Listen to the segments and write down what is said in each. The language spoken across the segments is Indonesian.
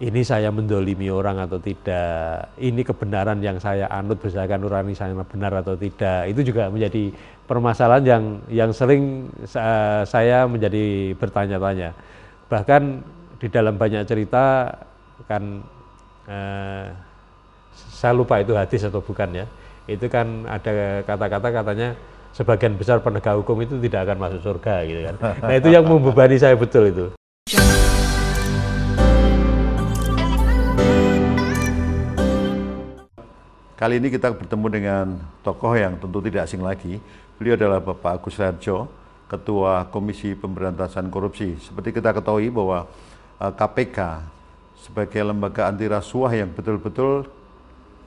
ini saya mendolimi orang atau tidak, ini kebenaran yang saya anut berdasarkan nurani saya benar atau tidak, itu juga menjadi permasalahan yang yang sering saya menjadi bertanya-tanya. Bahkan di dalam banyak cerita kan eh, saya lupa itu hadis atau bukan ya, itu kan ada kata-kata katanya sebagian besar penegak hukum itu tidak akan masuk surga gitu kan. Nah itu yang membebani saya betul itu. Kali ini kita bertemu dengan tokoh yang tentu tidak asing lagi. Beliau adalah Bapak Agus Rarjo, Ketua Komisi Pemberantasan Korupsi. Seperti kita ketahui bahwa KPK eh, sebagai lembaga anti rasuah yang betul-betul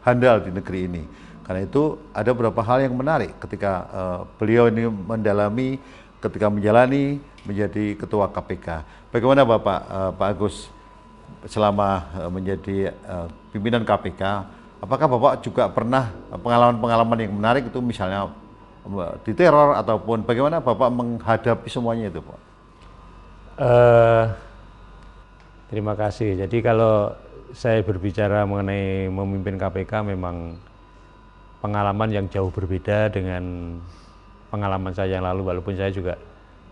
handal di negeri ini. Karena itu ada beberapa hal yang menarik ketika uh, beliau ini mendalami, ketika menjalani menjadi Ketua KPK. Bagaimana Bapak uh, Pak Agus selama menjadi pimpinan KPK Apakah Bapak juga pernah pengalaman-pengalaman yang menarik itu misalnya di teror ataupun bagaimana Bapak menghadapi semuanya itu Pak? Uh, terima kasih. Jadi kalau saya berbicara mengenai memimpin KPK memang pengalaman yang jauh berbeda dengan pengalaman saya yang lalu walaupun saya juga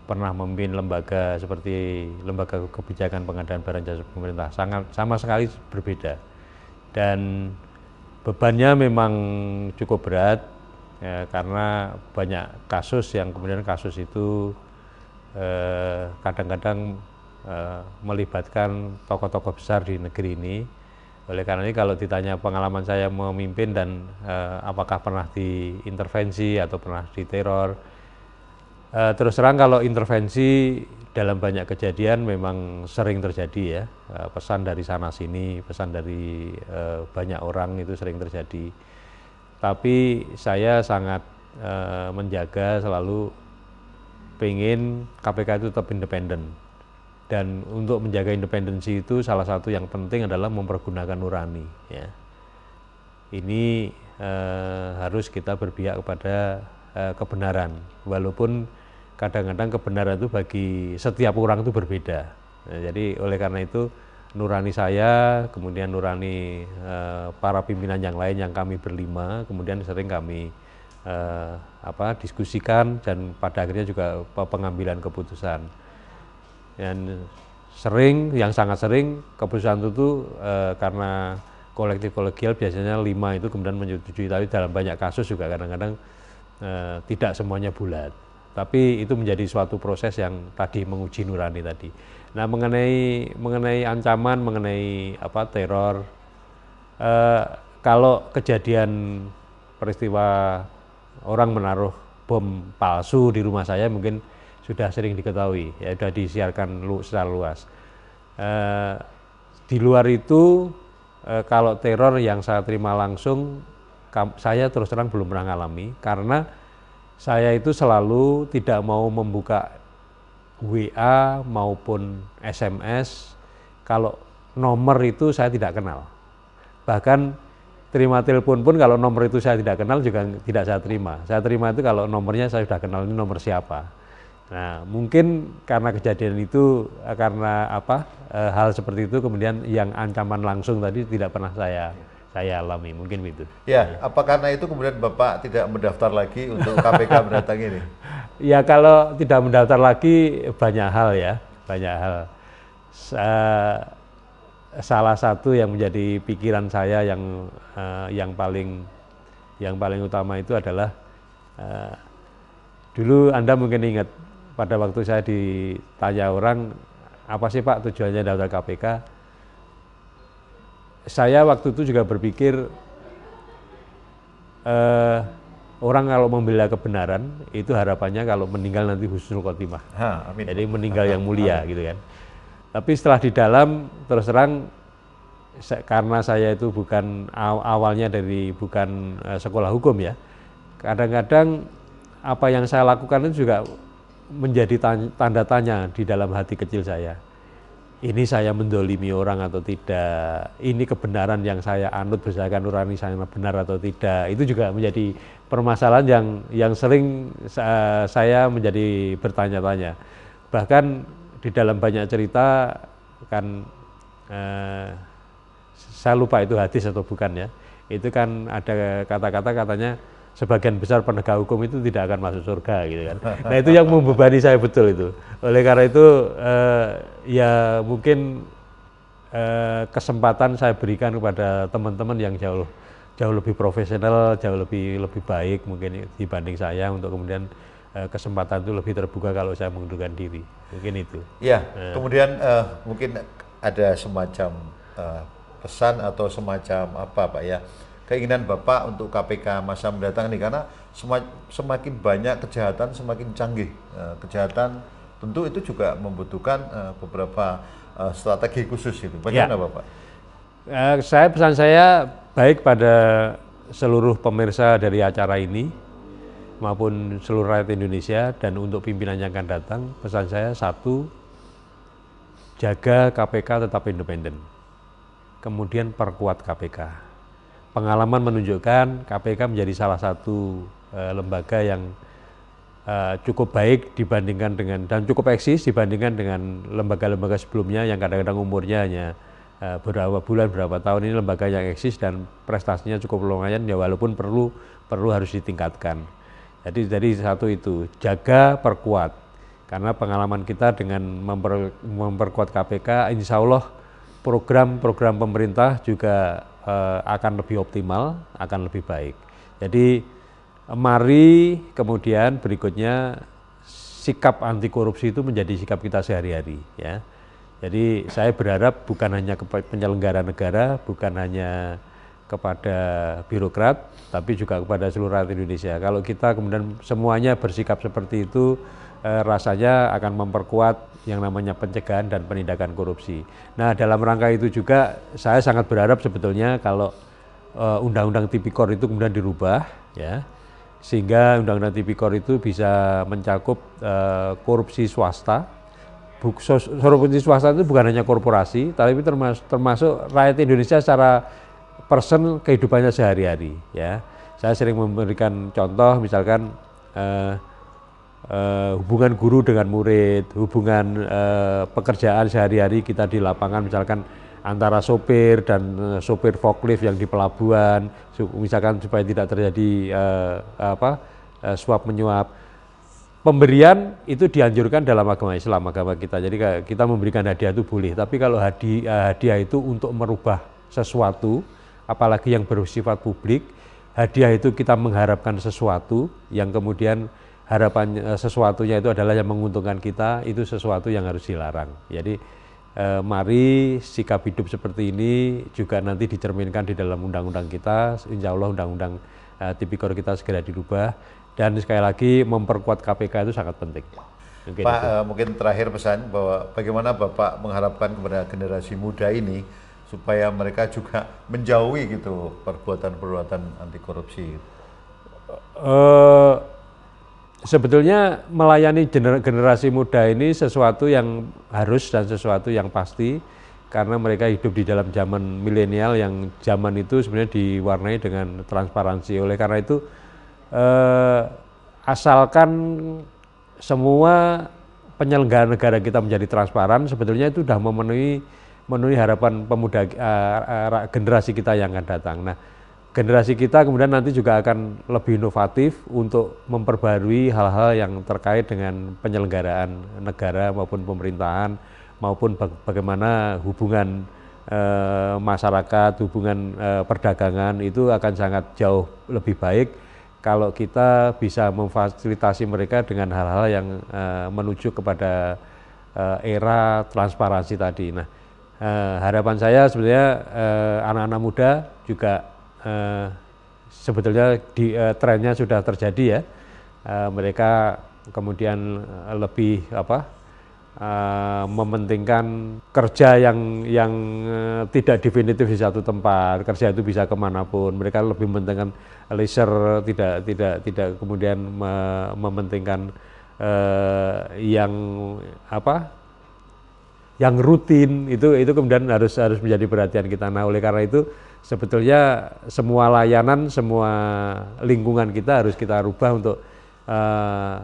pernah memimpin lembaga seperti lembaga kebijakan pengadaan barang jasa pemerintah sangat sama sekali berbeda dan bebannya memang cukup berat ya, karena banyak kasus yang kemudian kasus itu eh, kadang-kadang eh, melibatkan tokoh-tokoh besar di negeri ini. Oleh karena ini kalau ditanya pengalaman saya memimpin dan eh, apakah pernah diintervensi atau pernah diteror, eh, terus terang kalau intervensi dalam banyak kejadian memang sering terjadi ya. Eh, pesan dari sana sini pesan dari uh, banyak orang itu sering terjadi. Tapi saya sangat menjaga selalu pengen KPK itu tetap independen. Dan untuk menjaga independensi itu salah satu yang penting adalah mempergunakan nurani ya. Ini harus kita berpihak kepada kebenaran. Walaupun kadang-kadang kebenaran itu bagi setiap orang itu berbeda. Nah, jadi oleh karena itu nurani saya, kemudian nurani uh, para pimpinan yang lain yang kami berlima, kemudian sering kami uh, apa diskusikan dan pada akhirnya juga pengambilan keputusan. Dan sering, yang sangat sering keputusan itu uh, karena kolektif kolegial biasanya lima itu kemudian menyetujui, tapi dalam banyak kasus juga kadang-kadang uh, tidak semuanya bulat. Tapi itu menjadi suatu proses yang tadi menguji nurani tadi. Nah mengenai mengenai ancaman, mengenai apa teror, eh, kalau kejadian peristiwa orang menaruh bom palsu di rumah saya mungkin sudah sering diketahui, ya sudah disiarkan lu, secara luas. Eh, di luar itu eh, kalau teror yang saya terima langsung, saya terus terang belum pernah ngalami karena saya itu selalu tidak mau membuka WA maupun SMS kalau nomor itu saya tidak kenal. Bahkan terima telepon pun kalau nomor itu saya tidak kenal juga tidak saya terima. Saya terima itu kalau nomornya saya sudah kenal ini nomor siapa. Nah, mungkin karena kejadian itu karena apa e, hal seperti itu kemudian yang ancaman langsung tadi tidak pernah saya saya alami mungkin begitu. Ya, apa karena itu kemudian Bapak tidak mendaftar lagi untuk KPK mendatang ini? Ya kalau tidak mendaftar lagi banyak hal ya, banyak hal. salah satu yang menjadi pikiran saya yang uh, yang paling yang paling utama itu adalah uh, dulu Anda mungkin ingat pada waktu saya ditanya orang apa sih Pak tujuannya daftar KPK? Saya waktu itu juga berpikir uh, orang kalau membela kebenaran itu harapannya kalau meninggal nanti husnul khotimah. Ha, amin. Jadi meninggal ha, yang mulia amin. gitu kan. Tapi setelah di dalam terus terang karena saya itu bukan awalnya dari bukan uh, sekolah hukum ya. Kadang-kadang apa yang saya lakukan itu juga menjadi tanda tanya di dalam hati kecil saya ini saya mendolimi orang atau tidak, ini kebenaran yang saya anut berdasarkan nurani saya benar atau tidak, itu juga menjadi permasalahan yang yang sering saya menjadi bertanya-tanya. Bahkan di dalam banyak cerita kan eh, saya lupa itu hadis atau bukan ya. Itu kan ada kata-kata katanya sebagian besar penegak hukum itu tidak akan masuk surga gitu kan. Nah itu yang membebani saya betul itu. Oleh karena itu eh, ya mungkin eh, kesempatan saya berikan kepada teman-teman yang jauh jauh lebih profesional jauh lebih lebih baik mungkin dibanding saya untuk kemudian eh, kesempatan itu lebih terbuka kalau saya mengundurkan diri. Mungkin itu. Ya eh. kemudian uh, mungkin ada semacam uh, pesan atau semacam apa Pak ya keinginan Bapak untuk KPK masa mendatang ini karena semakin banyak kejahatan semakin canggih uh, kejahatan tentu itu juga membutuhkan uh, beberapa uh, strategi khusus itu bagaimana ya. Bapak? Saya pesan saya baik pada seluruh pemirsa dari acara ini maupun seluruh rakyat Indonesia dan untuk pimpinan yang akan datang pesan saya satu jaga KPK tetap independen kemudian perkuat KPK. Pengalaman menunjukkan KPK menjadi salah satu uh, lembaga yang uh, cukup baik dibandingkan dengan dan cukup eksis dibandingkan dengan lembaga-lembaga sebelumnya yang kadang-kadang umurnya hanya uh, beberapa bulan, beberapa tahun ini lembaga yang eksis dan prestasinya cukup lumayan ya walaupun perlu perlu harus ditingkatkan. Jadi dari satu itu jaga perkuat karena pengalaman kita dengan memper, memperkuat KPK insya Allah program-program pemerintah juga uh, akan lebih optimal, akan lebih baik. Jadi mari kemudian berikutnya sikap anti korupsi itu menjadi sikap kita sehari-hari ya. Jadi saya berharap bukan hanya kepada penyelenggara negara, bukan hanya kepada birokrat, tapi juga kepada seluruh rakyat Indonesia. Kalau kita kemudian semuanya bersikap seperti itu, eh, rasanya akan memperkuat yang namanya pencegahan dan penindakan korupsi. Nah, dalam rangka itu juga saya sangat berharap sebetulnya kalau uh, undang-undang tipikor itu kemudian dirubah ya sehingga undang-undang tipikor itu bisa mencakup uh, korupsi swasta. Korupsi swasta itu bukan hanya korporasi, tapi termasuk, termasuk rakyat Indonesia secara person kehidupannya sehari-hari ya. Saya sering memberikan contoh misalkan uh, uh, hubungan guru dengan murid, hubungan uh, pekerjaan sehari-hari kita di lapangan misalkan antara sopir dan uh, sopir forklift yang di pelabuhan, misalkan supaya tidak terjadi uh, apa uh, suap menyuap. Pemberian itu dianjurkan dalam agama Islam, agama kita. Jadi kita memberikan hadiah itu boleh, tapi kalau hadiah, hadiah itu untuk merubah sesuatu, apalagi yang bersifat publik, hadiah itu kita mengharapkan sesuatu yang kemudian harapan uh, sesuatunya itu adalah yang menguntungkan kita itu sesuatu yang harus dilarang. Jadi uh, mari sikap hidup seperti ini juga nanti dicerminkan di dalam undang-undang kita. Insya Allah undang-undang uh, tipikor kita segera dirubah dan sekali lagi memperkuat KPK itu sangat penting. Mungkin Pak, uh, mungkin terakhir pesan bahwa bagaimana Bapak mengharapkan kepada generasi muda ini supaya mereka juga menjauhi gitu perbuatan-perbuatan anti korupsi. Uh, sebetulnya melayani generasi muda ini sesuatu yang harus dan sesuatu yang pasti karena mereka hidup di dalam zaman milenial yang zaman itu sebenarnya diwarnai dengan transparansi. Oleh karena itu eh, asalkan semua penyelenggara negara kita menjadi transparan, sebetulnya itu sudah memenuhi memenuhi harapan pemuda eh, generasi kita yang akan datang. Nah, generasi kita kemudian nanti juga akan lebih inovatif untuk memperbarui hal-hal yang terkait dengan penyelenggaraan negara maupun pemerintahan maupun bagaimana hubungan e, masyarakat, hubungan e, perdagangan itu akan sangat jauh lebih baik kalau kita bisa memfasilitasi mereka dengan hal-hal yang e, menuju kepada e, era transparansi tadi. Nah, e, harapan saya sebenarnya anak-anak muda juga uh, sebetulnya di uh, trennya sudah terjadi ya. Uh, mereka kemudian lebih apa uh, mementingkan kerja yang yang tidak definitif di satu tempat kerja itu bisa ke mana pun mereka lebih mementingkan leisure tidak tidak tidak kemudian me mementingkan uh, yang apa yang rutin itu itu kemudian harus harus menjadi perhatian kita. Nah oleh karena itu sebetulnya semua layanan, semua lingkungan kita harus kita rubah untuk uh,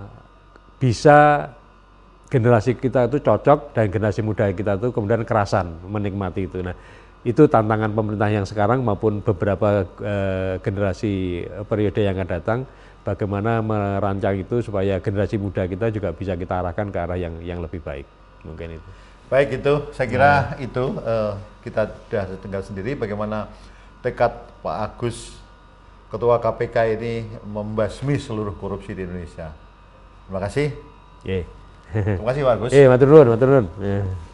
bisa generasi kita itu cocok dan generasi muda kita itu kemudian kerasan menikmati itu. Nah, itu tantangan pemerintah yang sekarang maupun beberapa uh, generasi periode yang akan datang bagaimana merancang itu supaya generasi muda kita juga bisa kita arahkan ke arah yang yang lebih baik. Mungkin itu baik itu saya kira nah. itu uh, kita sudah tinggal sendiri bagaimana tekad Pak Agus Ketua KPK ini membasmi seluruh korupsi di Indonesia terima kasih yeah. terima kasih Pak Agus eh matur nuwun matur nuwun yeah.